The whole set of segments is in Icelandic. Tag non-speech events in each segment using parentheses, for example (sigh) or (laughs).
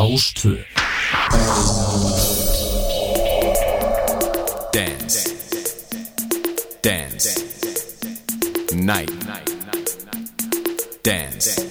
Lauschte. Dance. Dance. Night. Dance.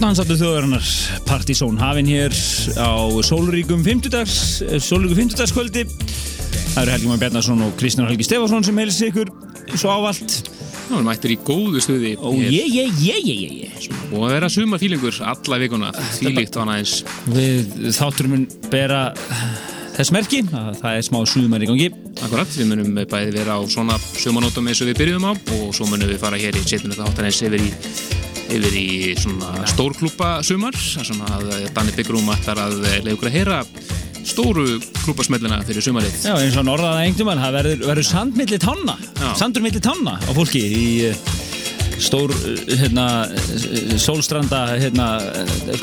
Dansattu þjóðarinnar Partizón hafinn hér á sólríkum 50-dags, sólríkum 50-dagskvöldi. Það eru Helgi Már Bjarnarsson og Kristján Helgi Stefansson sem heilsi ykkur svo ávalt. Já, við mættir í góðu stuði Ó, ég, ég, ég, ég, ég. og að vera suma fílingur alla vikuna þýlíkt var aðeins Við þátturum mun bera þess merki að það er smá sumar í gangi. akkurat, við munum bæði vera á svona sumanótum eins og við byrjuðum á og svo munum við fara hér í þetta þáttanins yfir í yfir í svona stórklúpa sumar sem að Danni Byggrúm ætlar að leiða okkur að heyra stóru klúpasmellina fyrir sumarið. Já, eins og norðaða engdumann, það verður, verður sand milli tanna, Já. sandur milli tanna á fólki í eh, stór eh, hérna, eh, sólstranda hérna,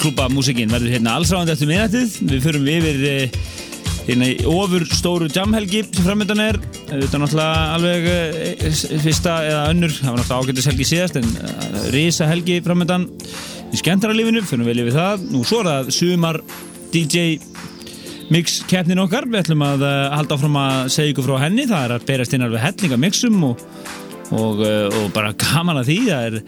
klúpa músikinn verður hérna allsráðandi eftir minnættið við förum yfir eh, hérna ofur stóru jamhelgi sem framöndan er. Þetta er náttúrulega alveg eh, fyrsta eða önnur, það var náttúrulega ágættis helgi síðast en risa helgi framöndan í skemmtaralífinu, förum vel yfir það. Nú svo er það sumar DJ mix keppnin okkar. Við ætlum að uh, halda áfram að segja ykkur frá henni. Það er að berast inn alveg hellinga mixum og, og, uh, og bara gaman að því. Það er,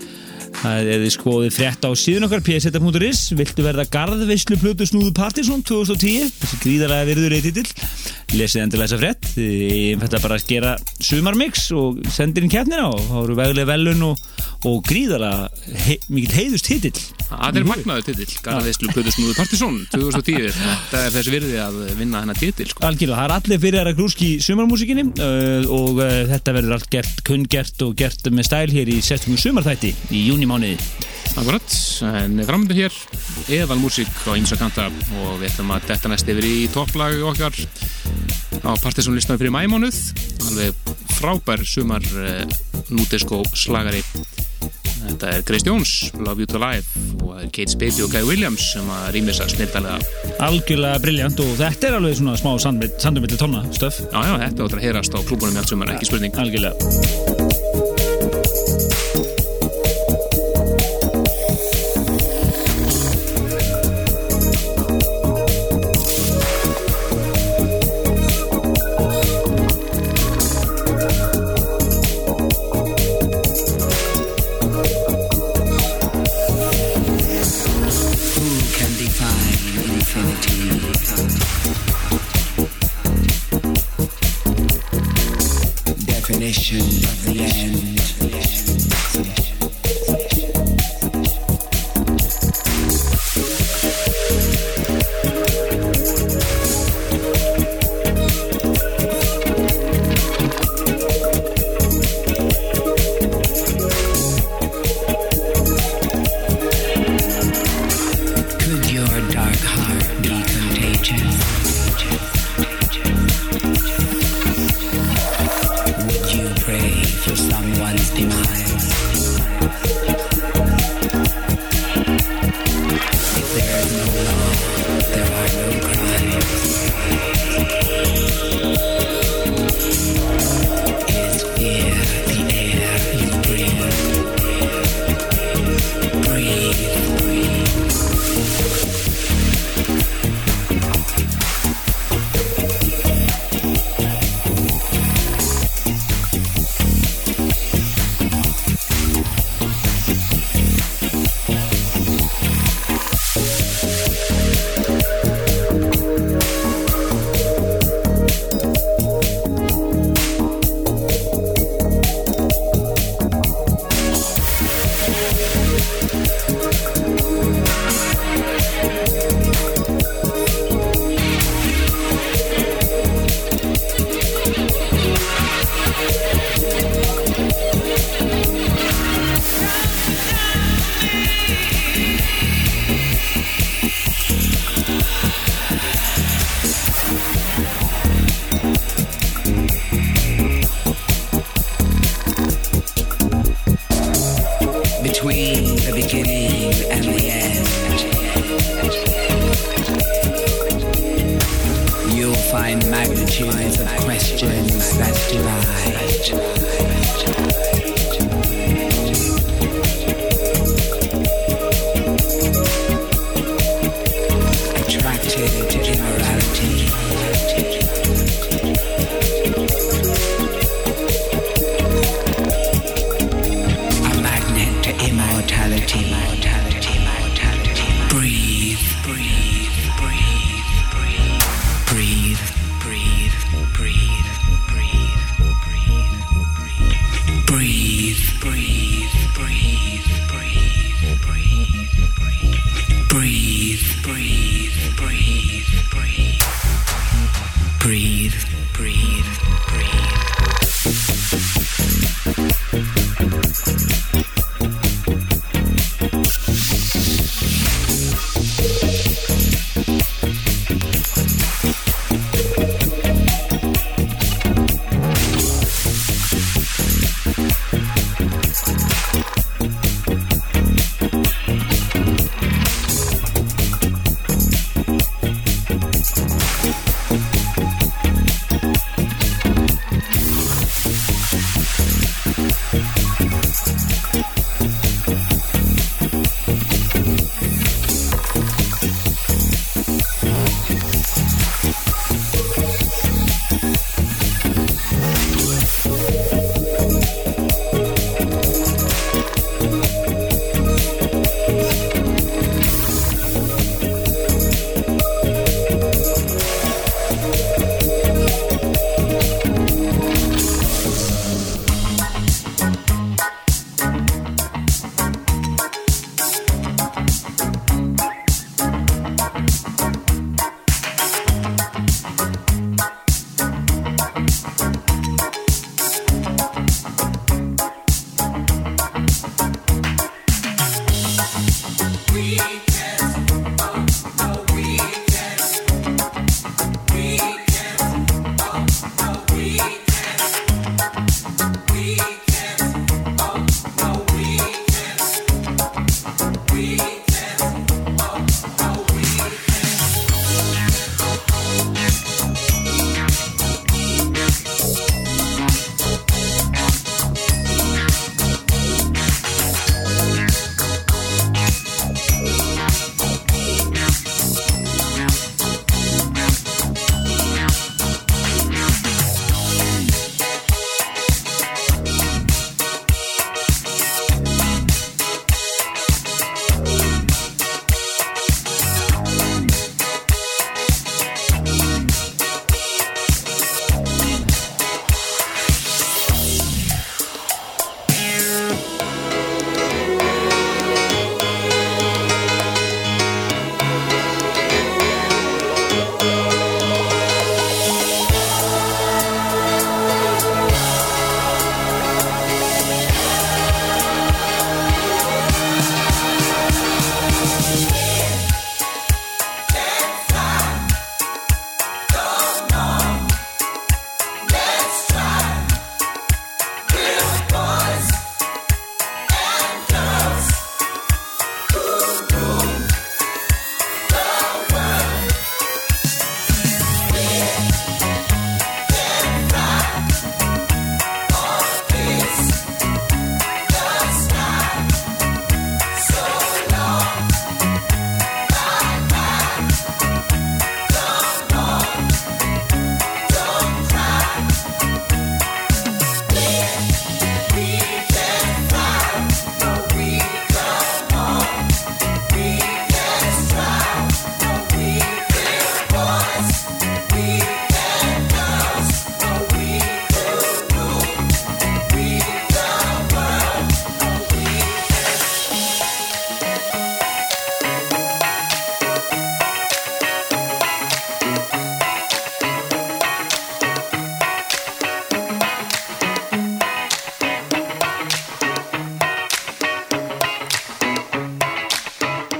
það er þið skoðið frétt á síðun okkar pseta.is viltu verða garðveislu plötu snúðu Partisón 2010 þessi gríðarlega virður eitthitill lesið endilega þessa frétt ég ætla bara að gera sumarmix og sendir inn keppnina og þá eru veglega velun og, og gríðarlega he, mikill heiðust titill Það er magnaður titill, Garðveislu Plötusnúðu Partisón 2010, þetta er þessi virði að vinna hennar titill sko. Algjörlega, það er allir fyrir að grúski í sumarmúsikinni uh, og uh, þetta verður allt gert, kunngert og gert með stæl hér í sérstökum sumarþætti í júnimániði. Akkurat, en framöndu hér eðal músík á ymsa kanta og við ætlum að detta næst yfir í topplag okkar á Partisónlistan fyrir mæmánuð alveg frábær sumar uh, núdisko slagari Þetta er Grace Jones, Love You To Life og það er Kate Spady og Guy Williams sem að rýmis að snirtalega Algjörlega briljant og þetta er alveg svona smá sandumilli tonna stöf. Já, já, þetta áttur að heyrast á klúbunum í allt sumar, ekki spurning Algjörlega.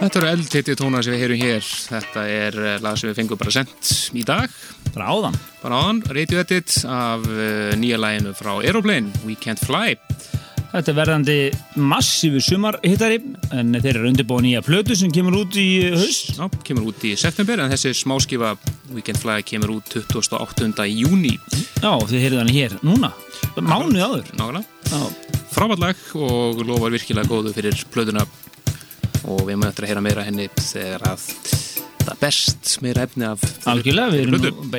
Þetta eru eldhitti tónar sem við heyrum hér. Þetta er eh, lag sem við fengum bara sendt í dag, Bara áðan. bara áðan, Radio Edit af uh, nýja læginu frá Aeroplane, We Can't Fly. Þetta er verðandi massífu sumarhittari en þeir eru undirbúið nýja plötu sem kemur út í haust. Já, kemur út í september en þessi smáskifa We Can't Fly kemur út 28. júni. Já, þið heyrðu hann hér núna. Mánuð áður. Frábært lag og lofar virkilega góðu fyrir plötuna og við mögum eftir að heyra meira henni þegar að það er best meira efni af algjörlega, við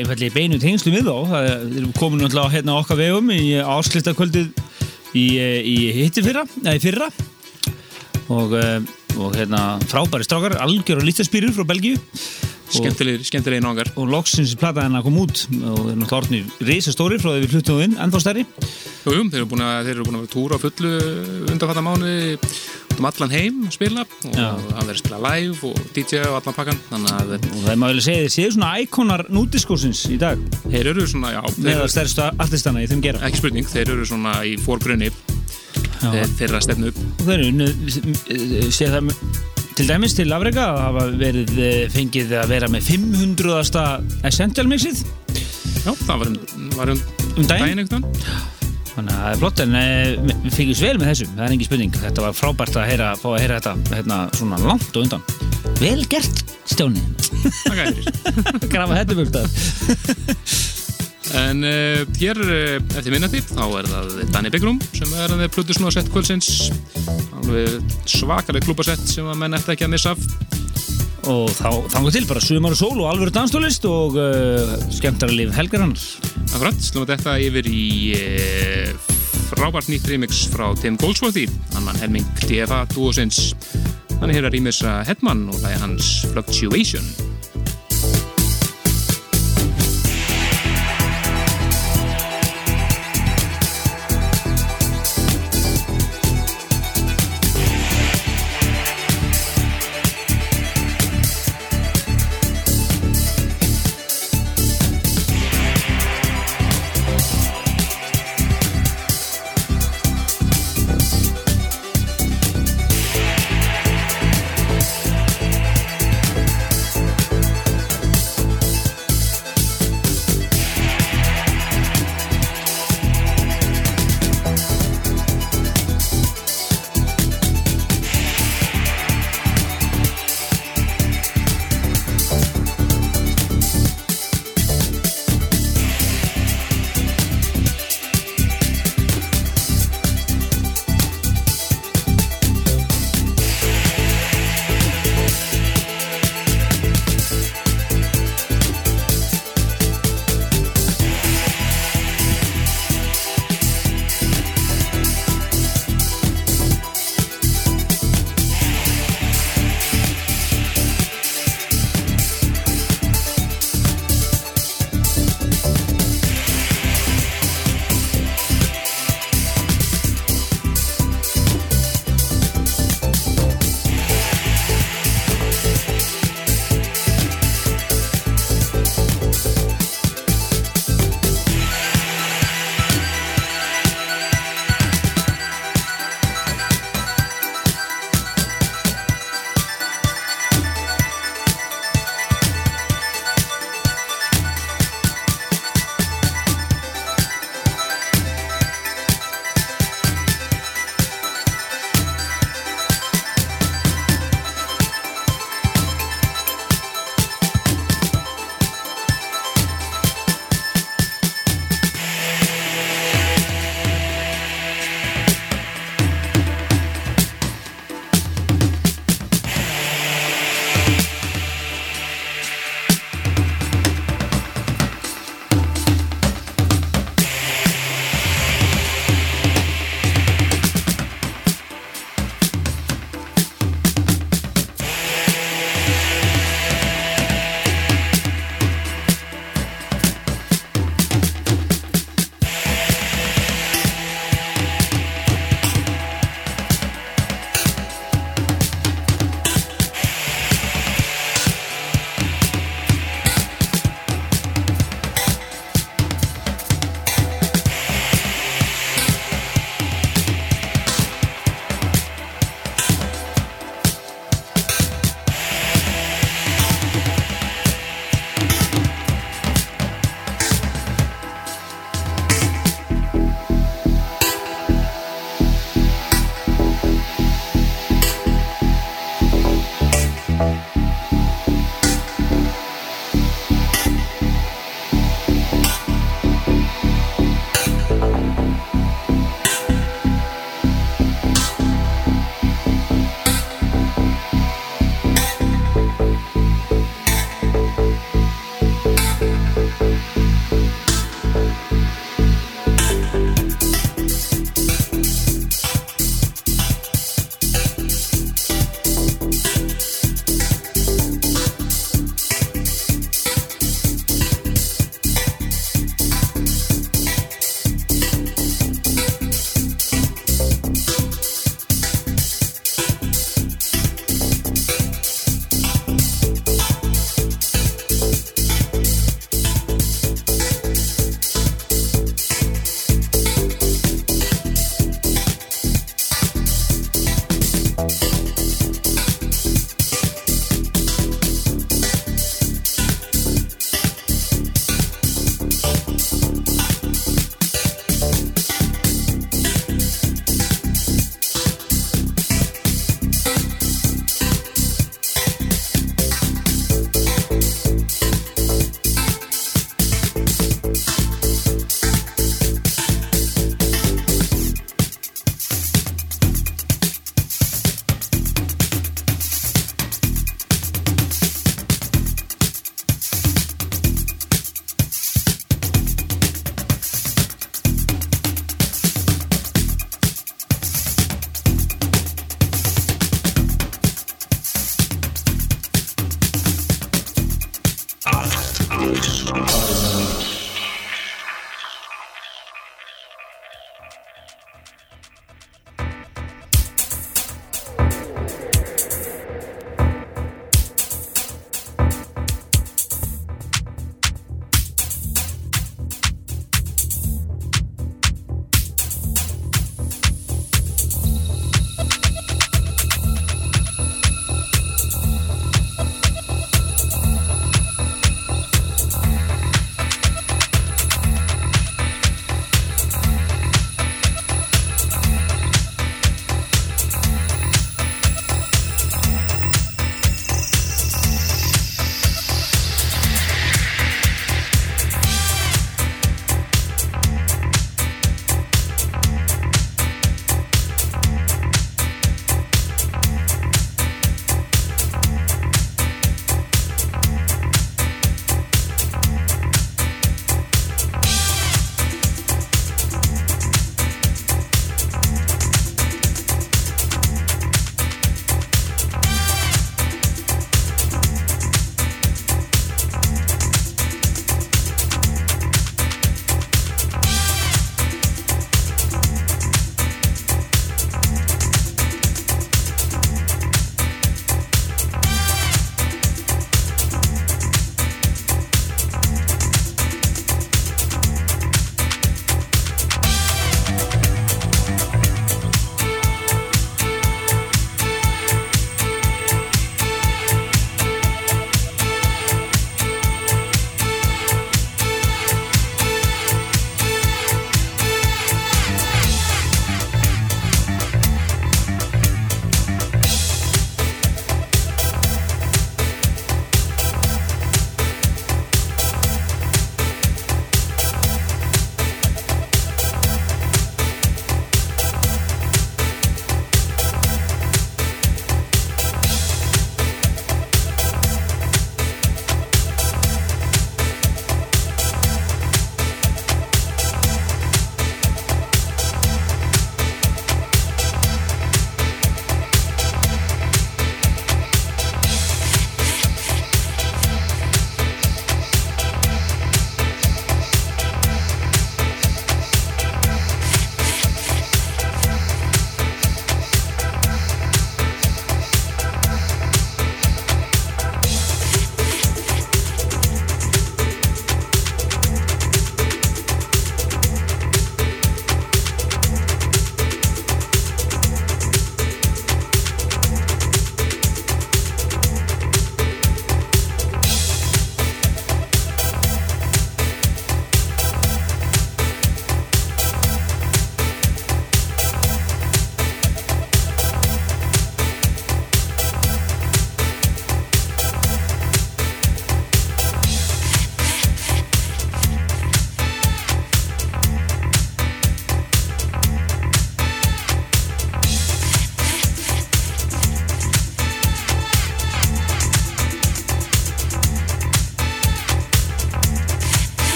erum í beinu tengslu við þá. Það er- við erum komin náttúrulega hérna á okkar vegum í áslittakvöldið í, í hitti fyrra, eða í fyrra. Og, eh, og hérna frábæri strákar, algjör og lítaspýrur frá Belgíu. Skemmtilegir, skemmtilegir náðungar og loksins plata hennar kom út. Og er náttúrulega orðinir risastóri frá því við fluttum inn, ennþá stærri. Jú, jú, þeir eru búin að, þeir eru að vera túra fullu undanfatta mánuði út um allan heim að spila og það verður að spila live og DJ og allan pakkan að og það er maður að segja þeir séu svona íkonar núdiskósins í dag? Þeir eru svona, já, þeir meðal eru, stærstu artistana í þeim gera. Ekki spurning þeir eru svona í fórgrunni þeir, þeirra stefnu. Upp og þeir eru sé það til dæmis til afreika að hafa verið eh, fengið að vera með 500. Essential mixið. Já, það var um, var um, um daginn? daginn þannig að það er flott en eh, við fengum vel með þessum, það er engin spurning. Þetta var frábært að heyra, fá að heyra þetta hérna, svona langt og undan. Vel gert Stjáni. Takk að þér. (laughs) Grafa þetta búrt að En uh, hér uh, eftir minnati þá er það Danny Bigrum sem er að plötu svona sett kvöldsins. Alveg svakaleg klúbasett sem að menn eftir ekki að missa af og þá þangu til bara sumar og sól og alvöru danstólist og uh, skemmtara líf helgar hannar slum við þetta yfir í uh, frábært nýtt remix frá Tim Goldsworthy. Annan helming DFA dúosins hann er hér að rýmisa Hetman og það er hans Fluctuation Horizon.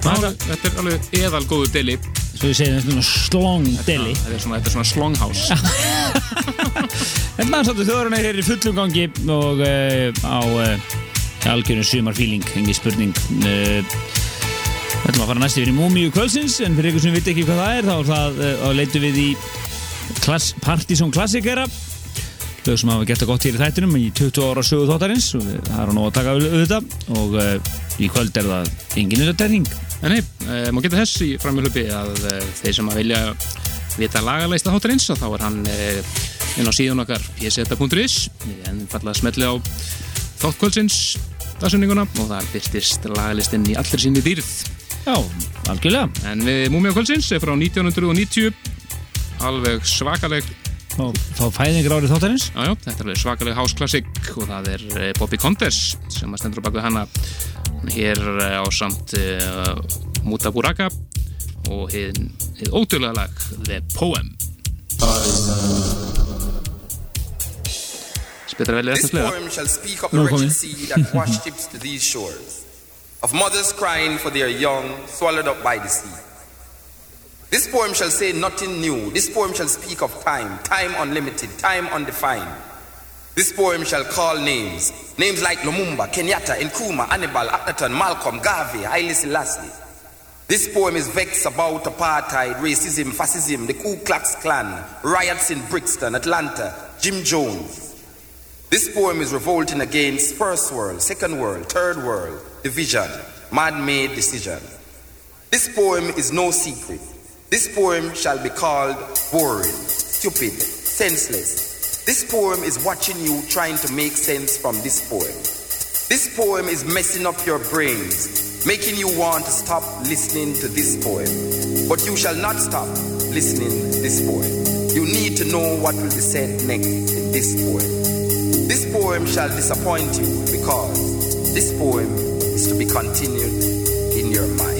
Þetta þetta er alveg eðal góðu deli. Svo ég segi þetta svona slong deli. Þetta er svona, þetta er svona slonghouse. En mannsáttu þjóðurinn er hér í fullum gangi og uh, á uh, algjörnum sumarfíling, engi spurning. Uh, Við ætlum að fara næst yfir í Múmiu kvölsins en fyrir ykkur sem veit ekki hvað það er þá, er það, þá leitum við í klass, Partizón klassikera lög sem hafa gert það gott hér í þættinum í 20 ára sögu þáttarins og við- það er nú að taka auðvitað og uh, í kvöld er það engin auðvitað En nei, uh, má geta þess í framhjálpi að uh, þeir sem að vilja vita lagalæsta þáttarins þá er hann uh, inn á síðan okkar pseta.is en falla að smetli á þáttkvöldsins dagsunninguna og það byrtist lagalistinn í allir síni dýrð. Já, algjörlega. En við Múmia kvöldsins er frá 1990 alveg svakaleg. Og þá fæðingar árið þáttarins? Já, já, þetta er alveg svakaleg hásklassik og það er eh, Bobby Contes sem að stendur á baku hana hér eh, á samt uh, Muta Buraka og hið, hið ótrúlega lag The Poem Spytar vel í This þetta slega poem shall speak of the wretched sea that (laughs) washed ships to these shores, of mothers crying for their young swallowed up by the sea. This poem shall say nothing new. This poem shall speak of time, time unlimited, time undefined. This poem shall call names, names like Lumumba, Kenyatta, Nkrumah, Hannibal, Akhenaton, Malcolm, Garvey, Haile Selassie. This poem is vexed about apartheid, racism, fascism, the Ku Klux Klan, riots in Brixton, Atlanta, Jim Jones. This poem is revolting against first world, second world, third world, division, man-made decision. This poem is no secret. This poem shall be called boring, stupid, senseless. This poem is watching you trying to make sense from this poem. This poem is messing up your brains, making you want to stop listening to this poem. But you shall not stop listening to this poem. You need to know what will be said next in this poem. This poem shall disappoint you because this poem is to be continued in your mind, in your mind,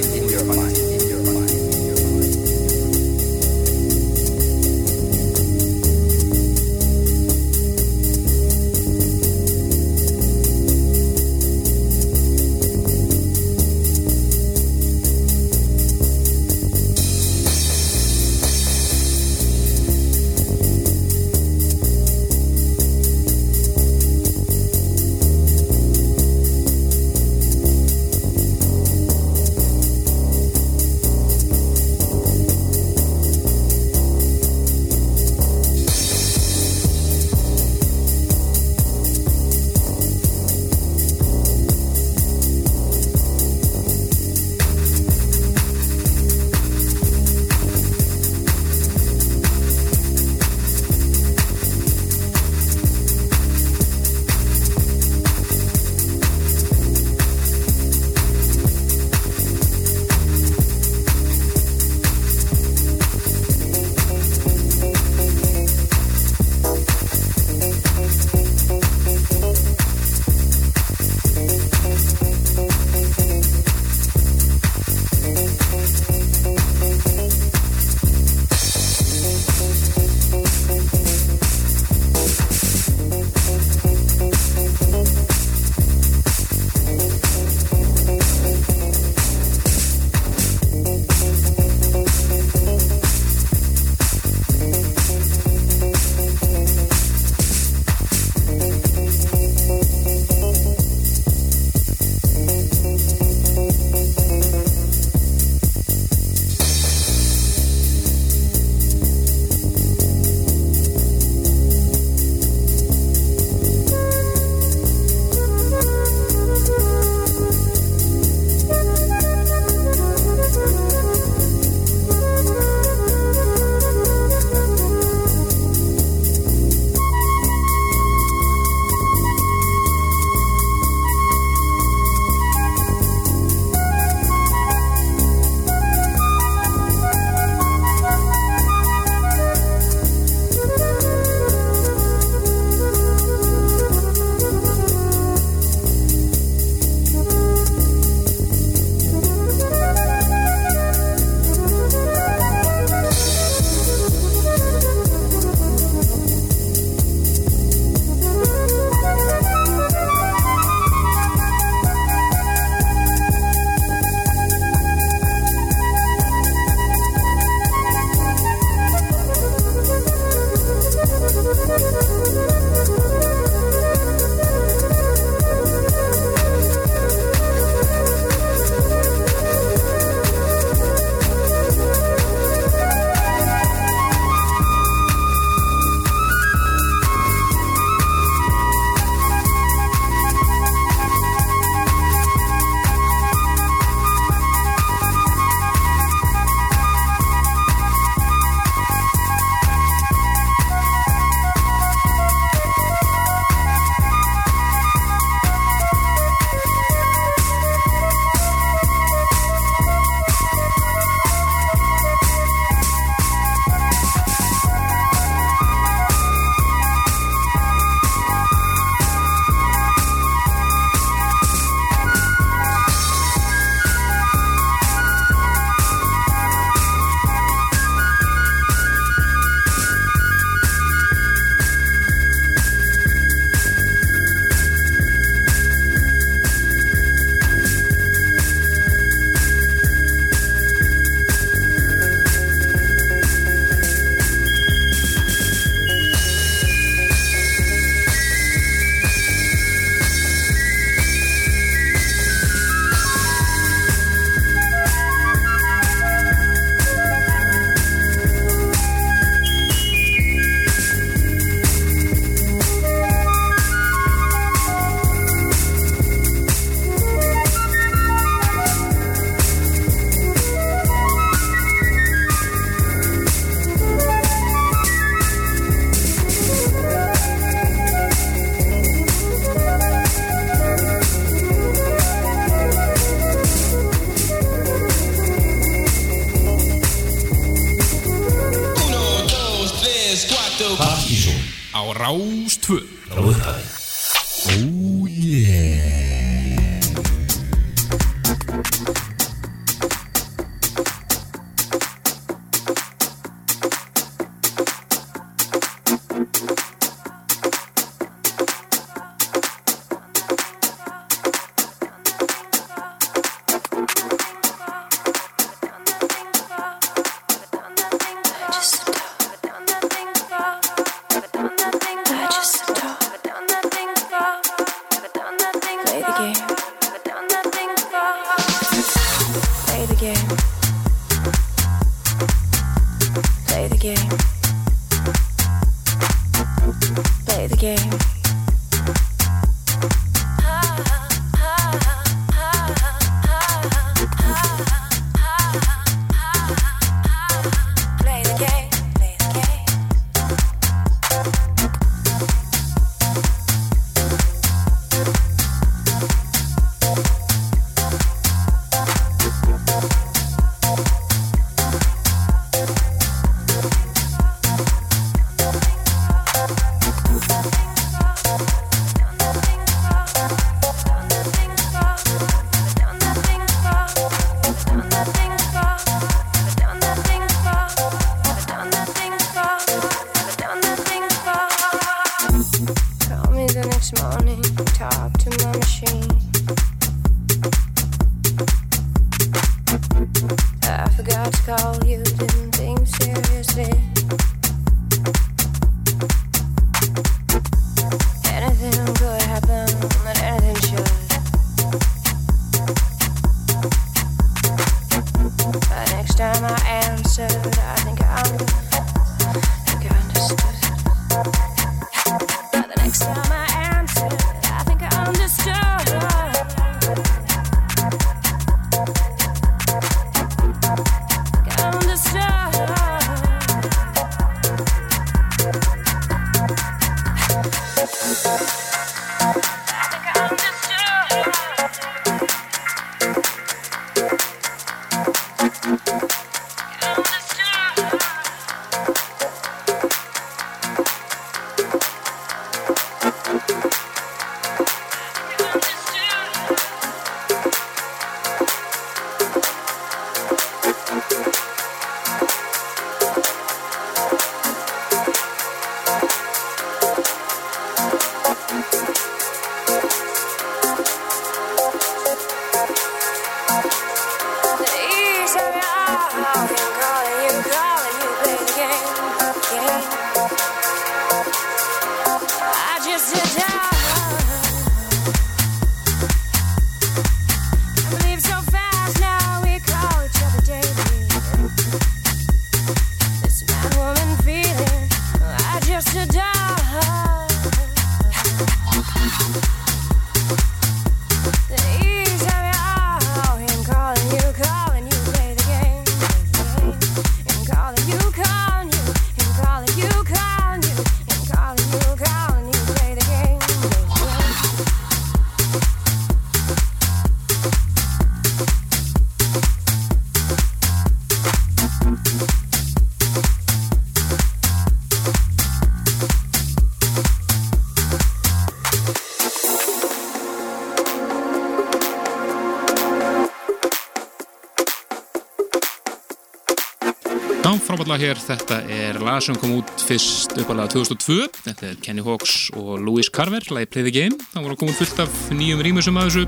Frábætlega hér, þetta er lag sem kom út fyrst uppalega 2002 þetta er Kenny Hawks og Louis Carver lagi Play the Game, það voru koma fullt af nýjum rýmisum að þessu.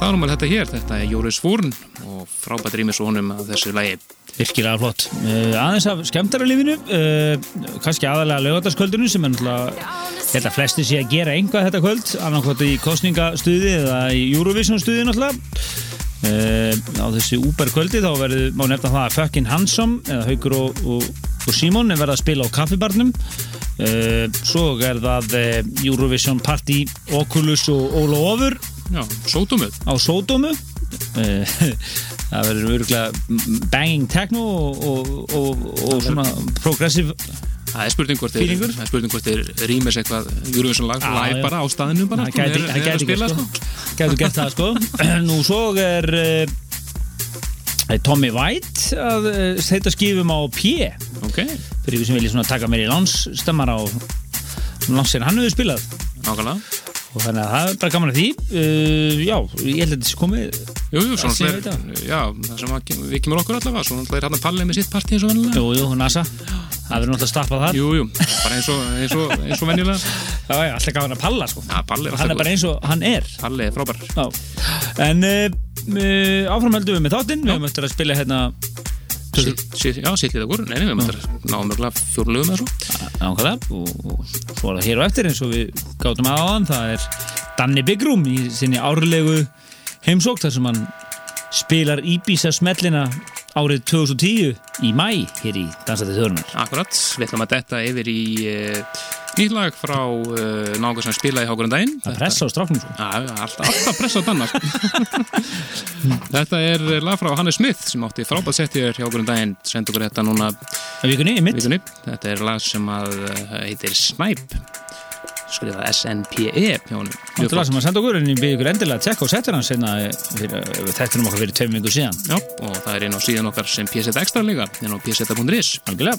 Það er um þetta hér, þetta er Jóris Fórn og frábært rýmis og honum að þessu lagi. Virkilega flott. Uh, aðeins af skemmtara lífinu, uh, kannski aðalega lögataskvöldinu sem er náttúrulega, að flesti sé að gera einhvað þetta kvöld, annarkvæmt í kostningastuði eða í Eurovision stuði náttúrulega. Uh, á þessi Uber kvöldi þá verður, má nefna það að Fucking Handsome eða Haugur og, og, og Simon er verið að spila á kaffibarnum. Uh, svo er það uh, Eurovision Party Oculus og Óla Ofur. Já, sótumöð á Sódómu (laughs) það verður örgulega banging techno og, og svona progressive Það er spurning hvort Feelingur? það er spurning hvort er rýmis eitthvað Eurovision lag, Já, live já. bara á staðinu bara, það sko, gæti, er- er að spila, gert sko. gæti gert það sko. (clears throat) Nú svo er uh, Tommy White að uh, heita skifum á P. Ok, fyrir ykkur sem vilja svona taka mér í lánsstemmar á sér hann hefur spilað. Nákvæmlega. Og þannig að það er bara gaman að því. Uh, já, ég held að þetta sé komið Jú, jú, svona fleiri, já, það sem við kemur okkur allavega, svo náttúrulega er hann að palla með sitt partí eins og vennilega. jú, jú, NASA, það verður náttúrulega stappað þar. Jú, jú, bara eins og, eins og, eins og vennilega. já, já, alltaf gaman að palla sko. Já, Palli er hann er alltaf bara eins og hann er. Palli er frábær. já. en uh, uh, áfram heldum við með þáttinn. Við höfum eftir að spila hérna Sitt- sitt- Já, sitt lítið okkur, nei, nei, við möttum að ná mörgulega fjórlögum eða svo. ánkvæða og, svo er það hér og eftir eins og við gátum að áðan. Það er Danni Bigrum í sinni árlegu heimsók þar sem hann spilar Íbísa smellina árið 2010 í mæ hér í Dansætti þjóðunar Akkurat, við ætlum að detta yfir í uh, nýtt lag frá uh, nága sem spilaði hákurinn daginn. að pressa á stráknum svo. Já, alltaf, alltaf pressa á Danna sko. (laughs) Þetta er lag frá Hannes Smith sem átti frábært sett hér okkur um daginn. Senda okkur þetta núna vikunni, Þetta er lag sem að uh, heitir Snipe skrifað S-N-P-E Mjög Þetta lag flott. sem að senda okkur en ég byrði ykkur endilega að tjekka og setja hann senna þetta um okkar fyrir tveim vingur síðan. Já, og það er inn á síðan okkar sem PZ Extra líka inn á pz.is algjörlega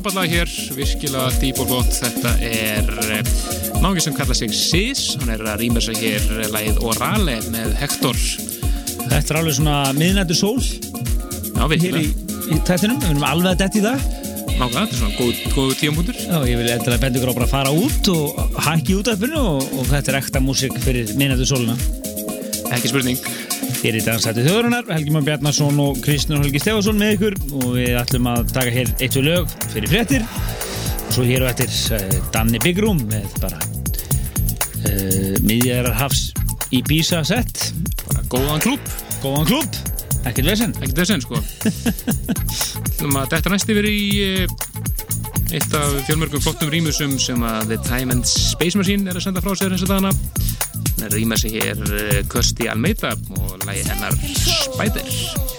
Já, frábæðlega hér, virkilega dýp og flott. Þetta er eh, nági sem kalla sig Sis, hann er að rýma sig hér lagið Orale með Hector. Þetta er alveg svona miðnættu sól Já, hér í, virkilega. í tættinum, við erum alveg að detti í það Nága, þetta er svona góð, góð tíampunktur. Já, ég vil að benda ykkur á bara að fara út og hækki út af uppinu og, og þetta er ekta músík fyrir miðnættu sólina Ekki spurning. Hér í dansætti þjóðurinnar, Helgi Már Bjarnason og Kristján Helgi Stefansson með ykkur og við ætlum að taka hér eitt og lög fyrir fréttir og svo hér og eftir uh, Danni Room með bara uh, miðjæðar hafs í Bísa sett Bara góðan klúb. góðan klúb, ekkert vesen Ekki þessin, sko. (laughs) Þetta næst yfir í eh, eitt af fjölmörgum flottum rýmusum sem að The Time and Space Machine er að senda frá sér eins og dagana. rýma sig hér eh, Kirsti Almeida og lagi hennar Spider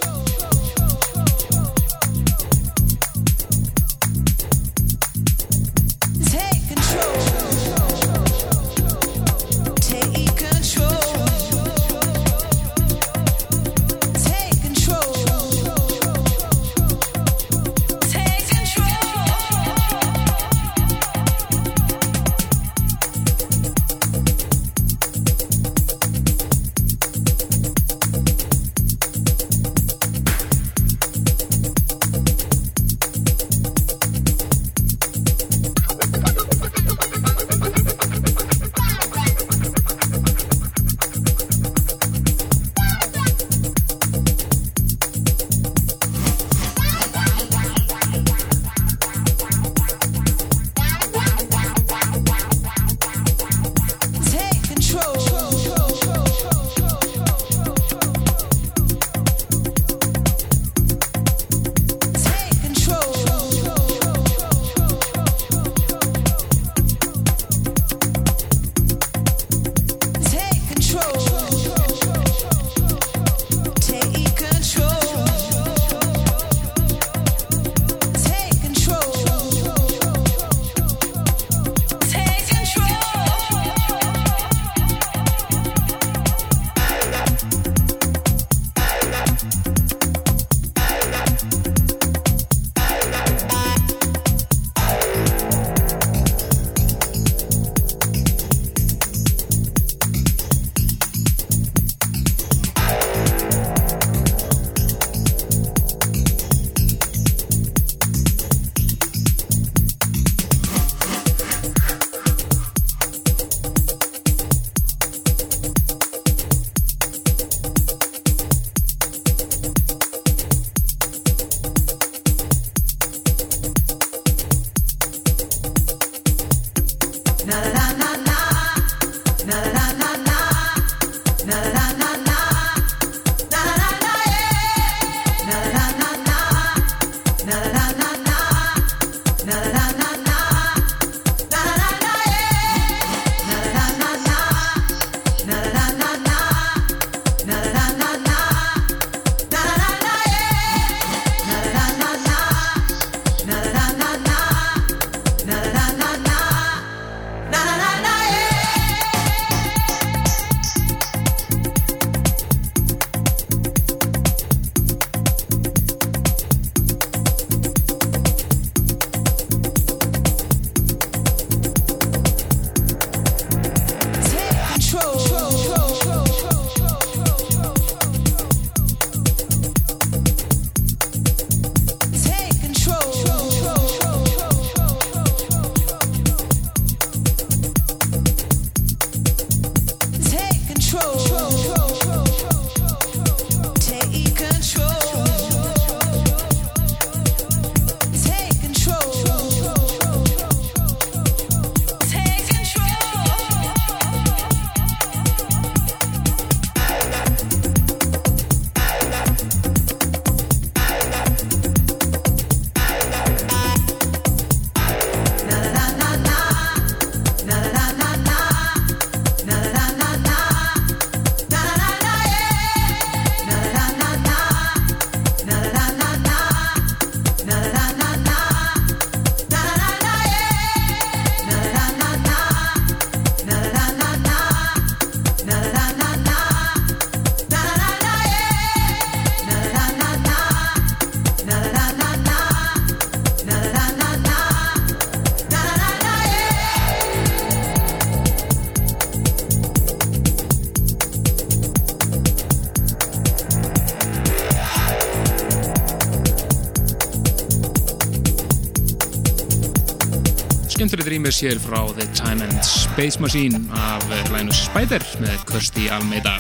Rýmur sér frá The Time and Space Machine af eh, Linus Spider með Kirsti Almeida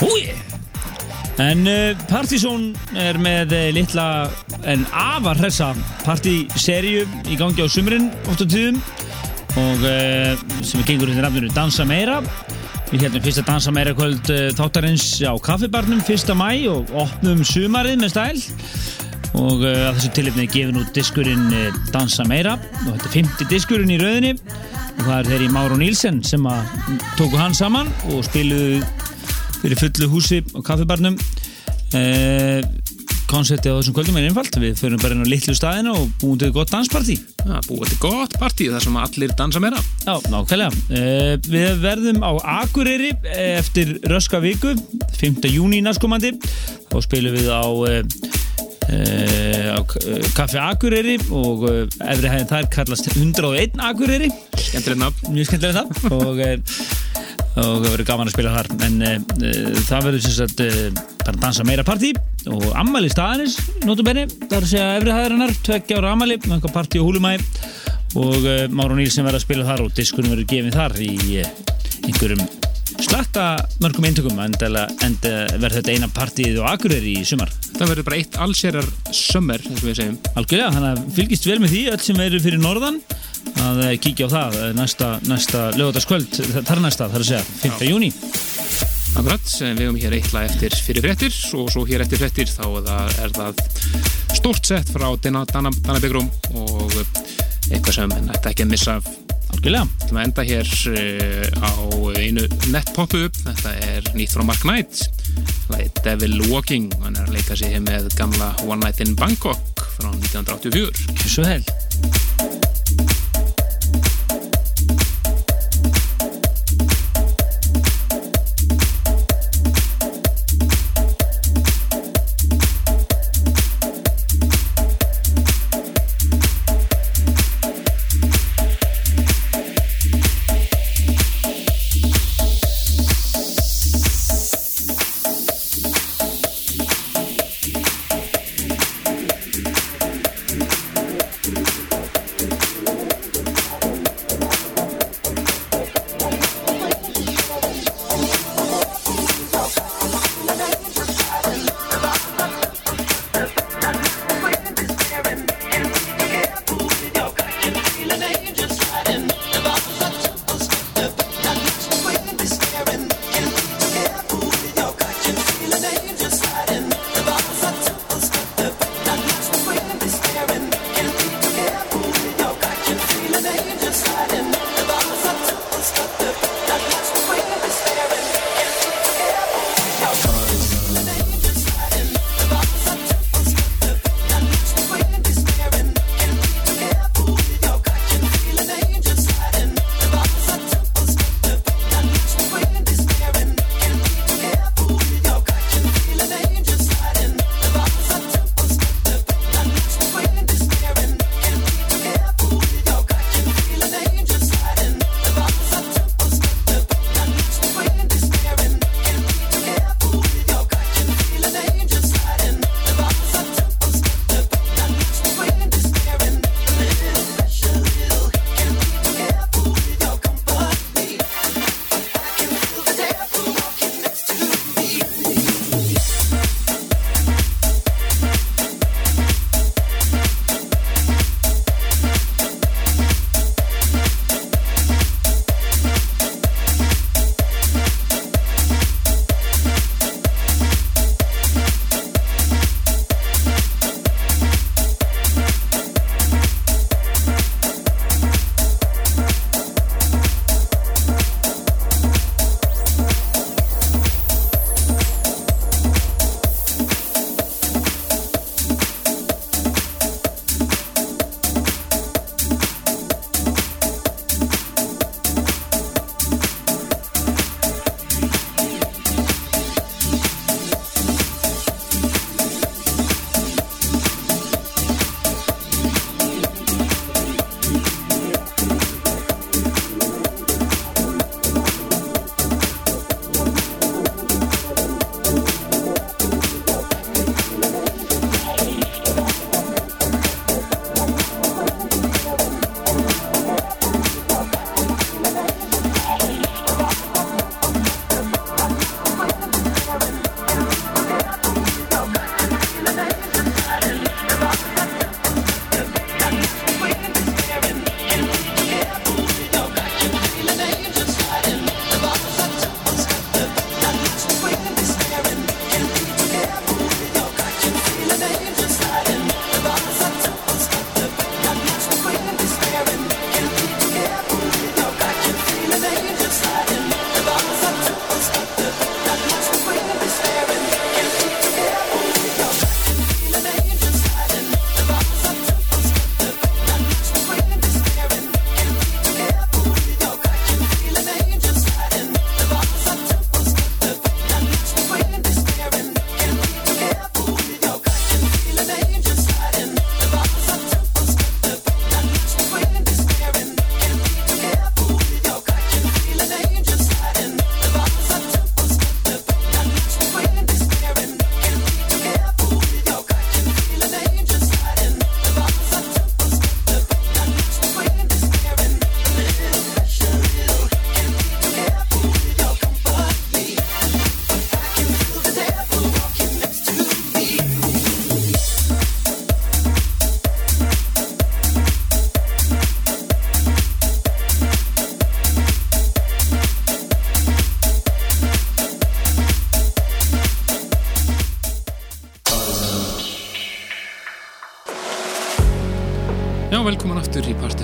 Húi! En uh, Partizón er með uh, litla en afar hressa partiserju í gangi á sumrin oft á tíðum og uh, sem gengur undir nafninu Dansa Meira Við heldum fyrsta Dansa Meira kvöld uh, þáttarins á kaffibarnum 1. mæ og opnum sumarið með stæl og uh, að þessu tilifni er gefin út diskurinn uh, Dansa Meira og þetta er 50 diskurinn í rauðinni og það er þeirri Máru Nílsen sem að tóku hann saman og spiluðu fyrir fullu húsi og kaffibarnum eh, Konceptið á þessum kvöldum er einfalt við förum bara inn á litlu staðina og búum til gott danspartí Það búið til gott partí þar sem allir dansa meira. Já, nákvæmlega. Uh, við verðum á Akureyri eh, eftir röska viku, 5. júni næstkomandi. Þá spilum við á, uh, á uh, Kaffi Akureyri og uh, efri hæðin þar kallast 101 Akureyri. Mjög skemmtilega það. (laughs) og, það verður gaman að spila þar. En það verður sem sagt bara dansa meira partí og ammæli staðanis, notum benni. Það er að efri hæðarinnar, tveggja ára ammæli, með einhver partí og húlumæ og Máru Nílsen verður að spila þar og diskunum verður gefið þar í einhverjum slatta mörgum eintökum en verður þetta eina partíð og akureyri í sumar. Það verður bara eitt allsérar sömmer, algjörlega, þannig að fylgist vel með því öll sem verður fyrir norðan að uh, kíkja á það uh, næsta, næsta lögataskvöld þar næsta, þar að segja, 5. júni Akkurat, við höfum hér eitla eftir fyrir fréttir og svo hér eftir fréttir þá er það, stórt sett frá Dana, Dana, Dana Begrum og eitthvað sem þetta ekki að missa algjörlega, Við ætlum að enda hér uh, á einu nett pop-up þetta er nýtt frá Mark Knight er Devil Walking. Hann er að leika sig hér með gamla One Night in Bangkok frá 1984 svo hel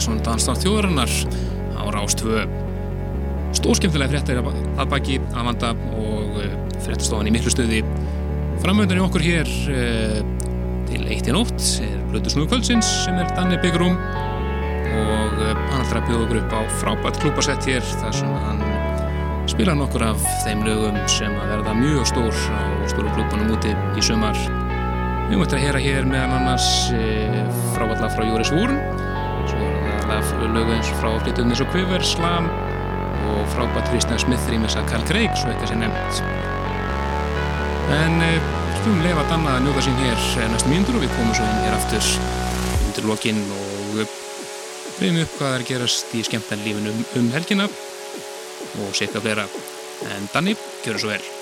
Partiðsson Danstátt þjóðarinnar á Rástvö. Stórskemmtilega fréttir að baki að vanda og uh, fréttastofan í miklu stuði. Framöndan í okkur hér uh, til eitt í nótt er Blötu Snúðu kvöldsins sem er Danni Bygrum og uh, hann ætlar að bjóða okkur upp á frábært klúpasett hér þar sem hann spila nokkur af þeim lögum sem að verða mjög stór á stóru klúpanum úti í sumar. Við möttum að heyra hér meðan annars e, frávalla frá Jóris Vúrn það lögu eins frá flyttum eins og Quiver, Slam og frábært Kristján Smith rýmis að Carl Craig svo eitthvað sé nefnt. En e, skulum leifa að danna að njóta sín hér eh, næstu mínútur og við komum svo inn hér aftur. Undir lokinn og við upp hvað er að gerast í skemmtan lífinu um, um helgina og setja fleira. En Danni, gjör svo vel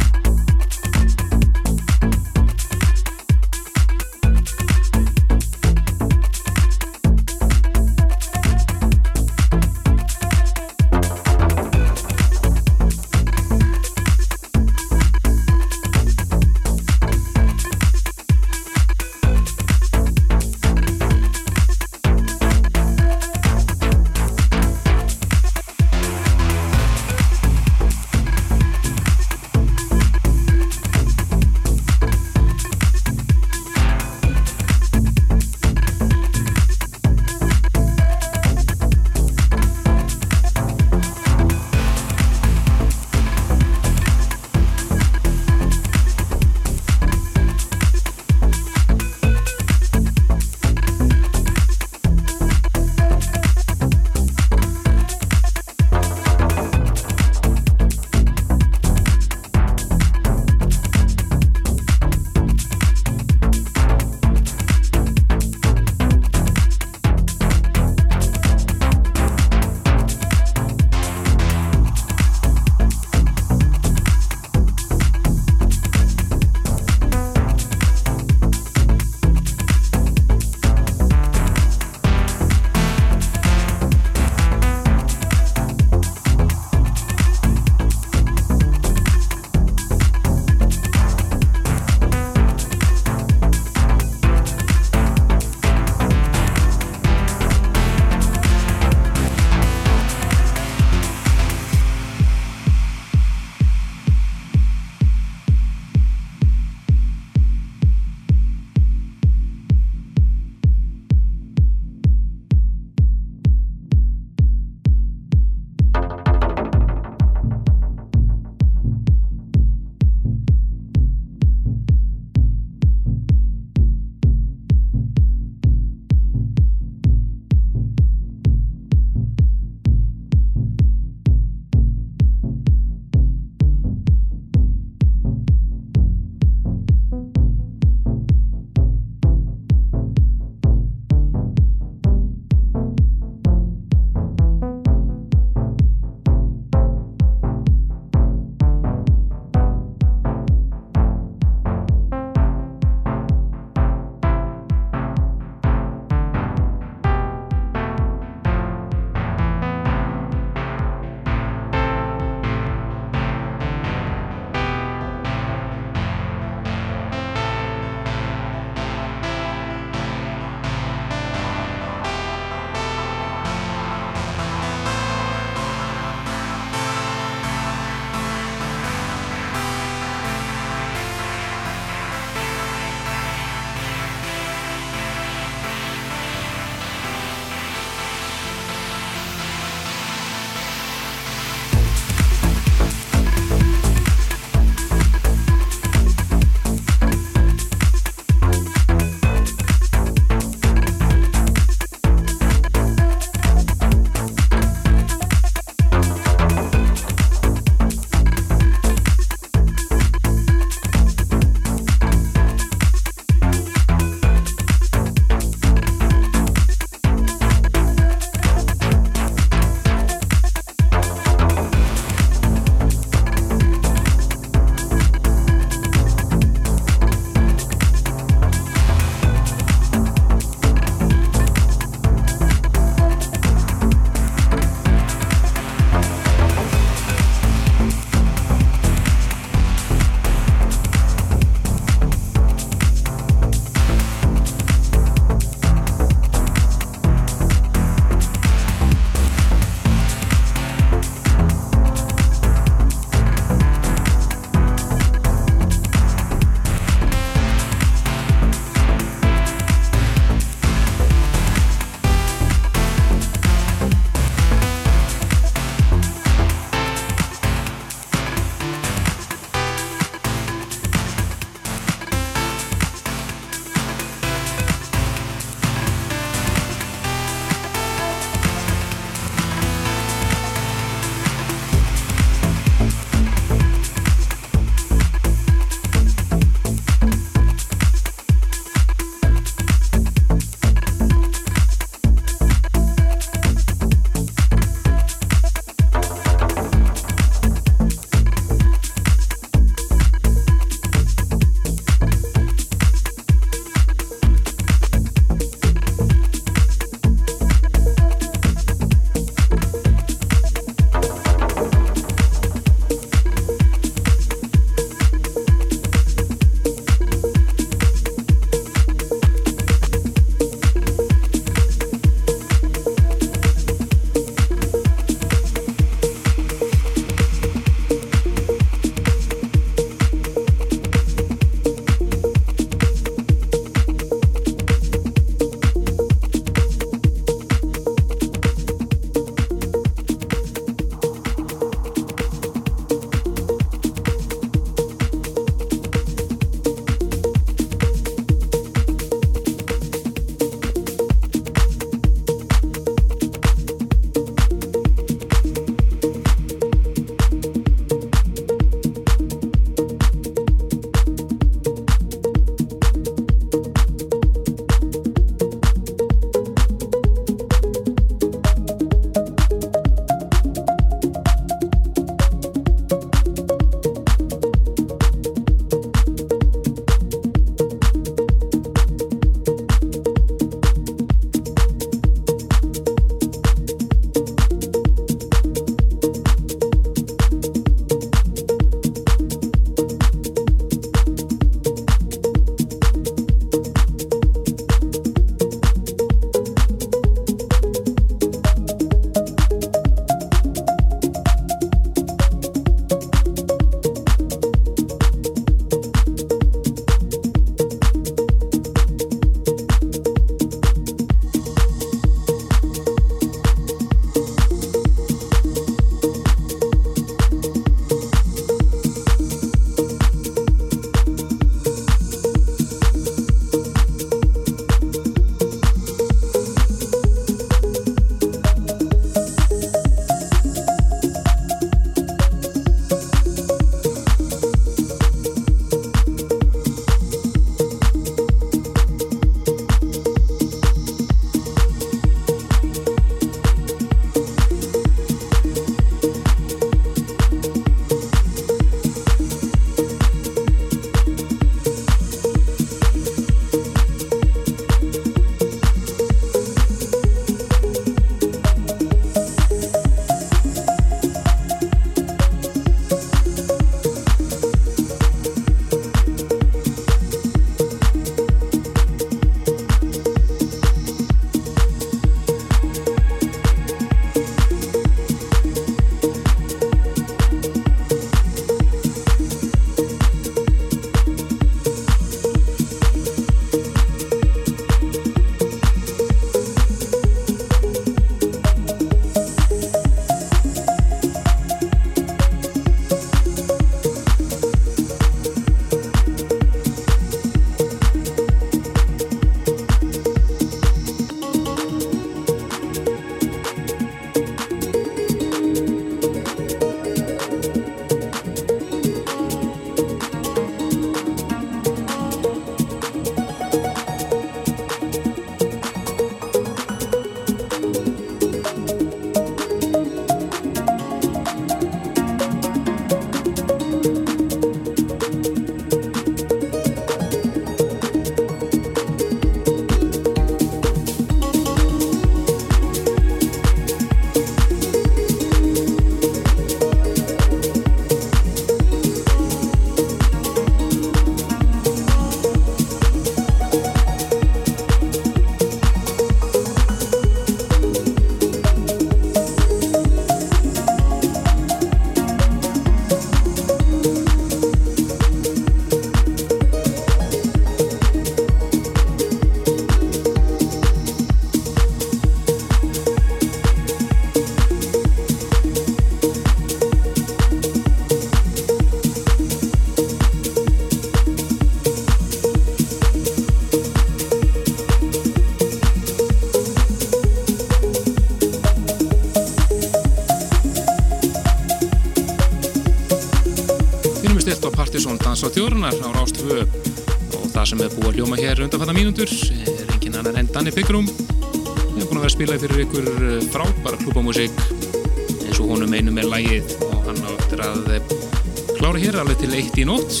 til eitt í nótt.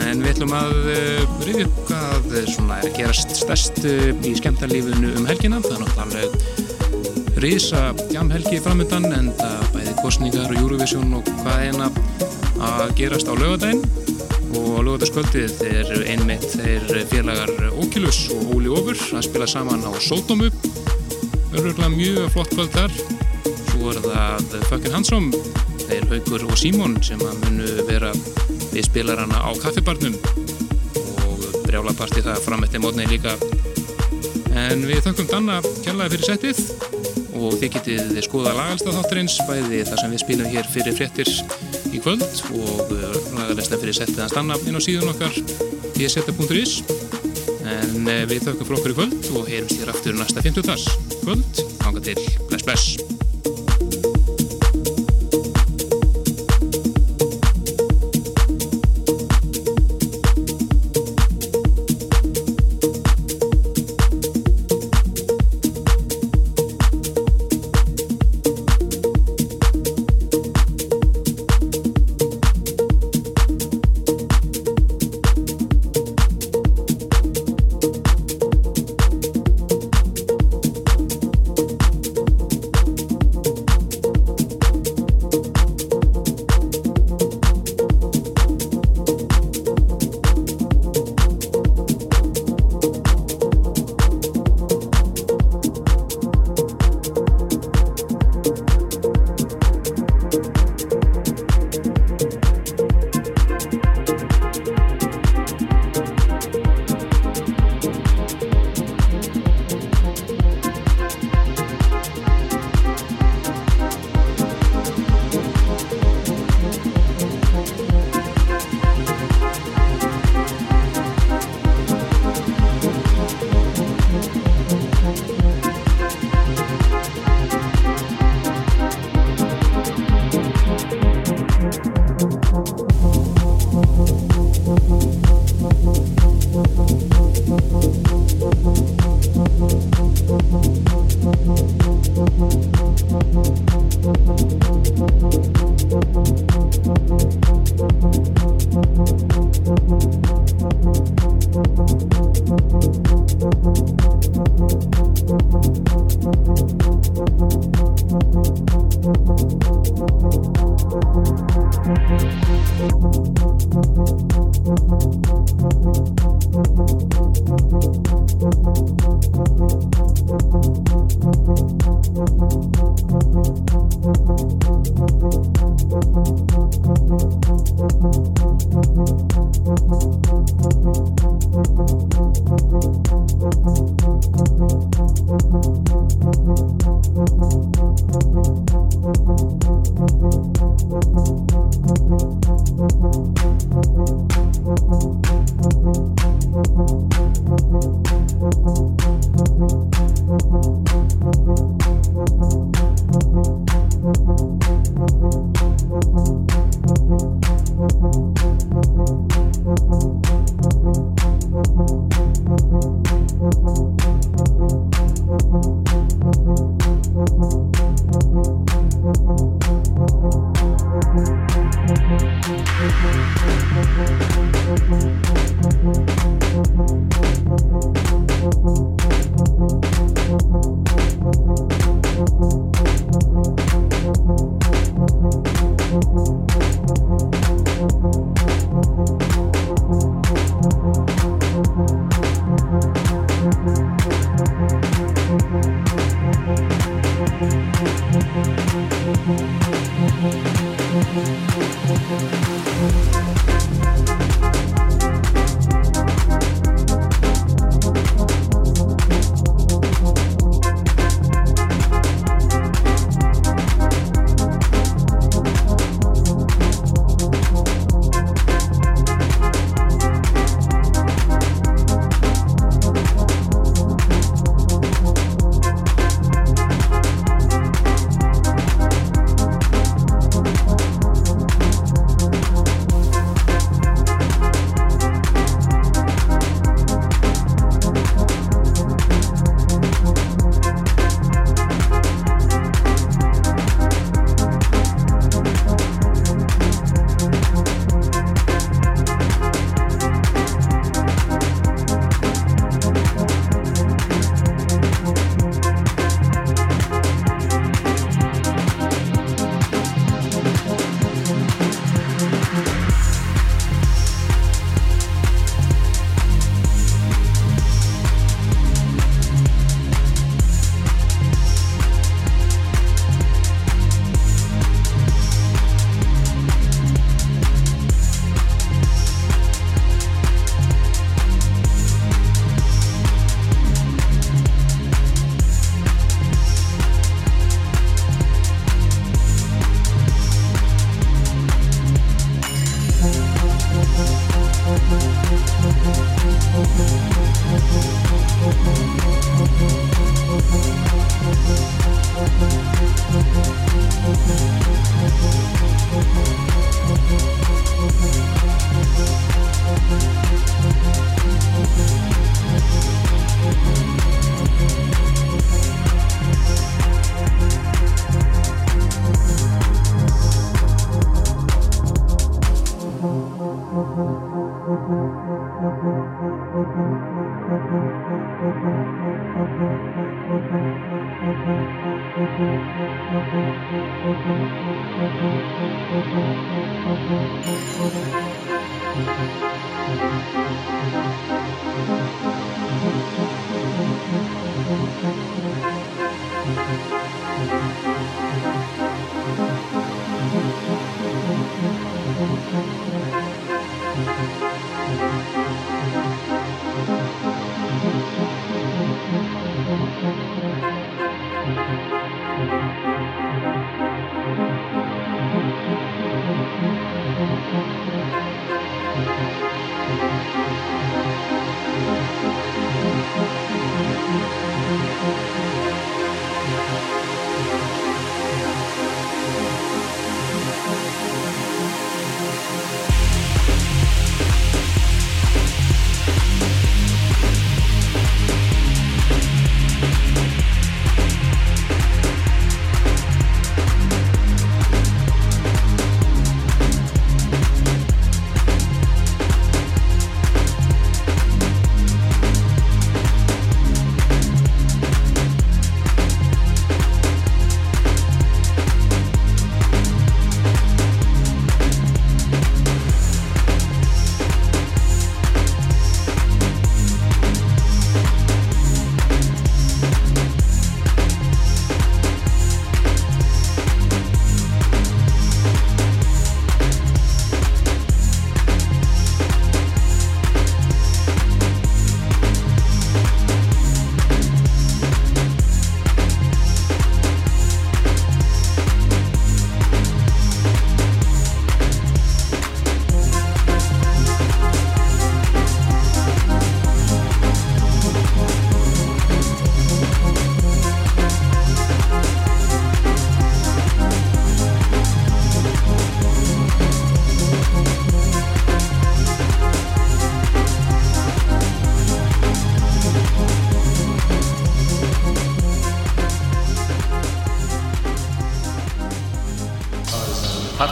En við ætlum að uh, rifja upp hvað eh, svona er að gerast stærst uh, í skemmtarlífinu um helgina. Það er náttúrulega risa jamhelgi framöndan en það bæði kostningar og Eurovision og hvað eina að gerast á lögadaginn og á lögadagskvöldið er einmitt þeir félagar Ókilus og Óli Ofur að spila saman á Sótomu öruglega mjög flott kvöld þar. Svo er það Fucking Handsome þeir Haugur og Símon sem að munu vera við spilarana á kaffibarnum og brjála partí það fram eftir mótni líka. En við þakkum Danna kærlega fyrir settið og þið getið skoða lagalsta þáttarins bæði það sem við spilum hér fyrir fréttir í kvöld og lagalista fyrir settið hans Danna inn á síðun okkar dseta.is en eh, við þakkum fyrir okkur í kvöld og heyrumst hér aftur næsta 50 dags kvöld, hanga til, bless bless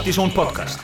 Partizón podcast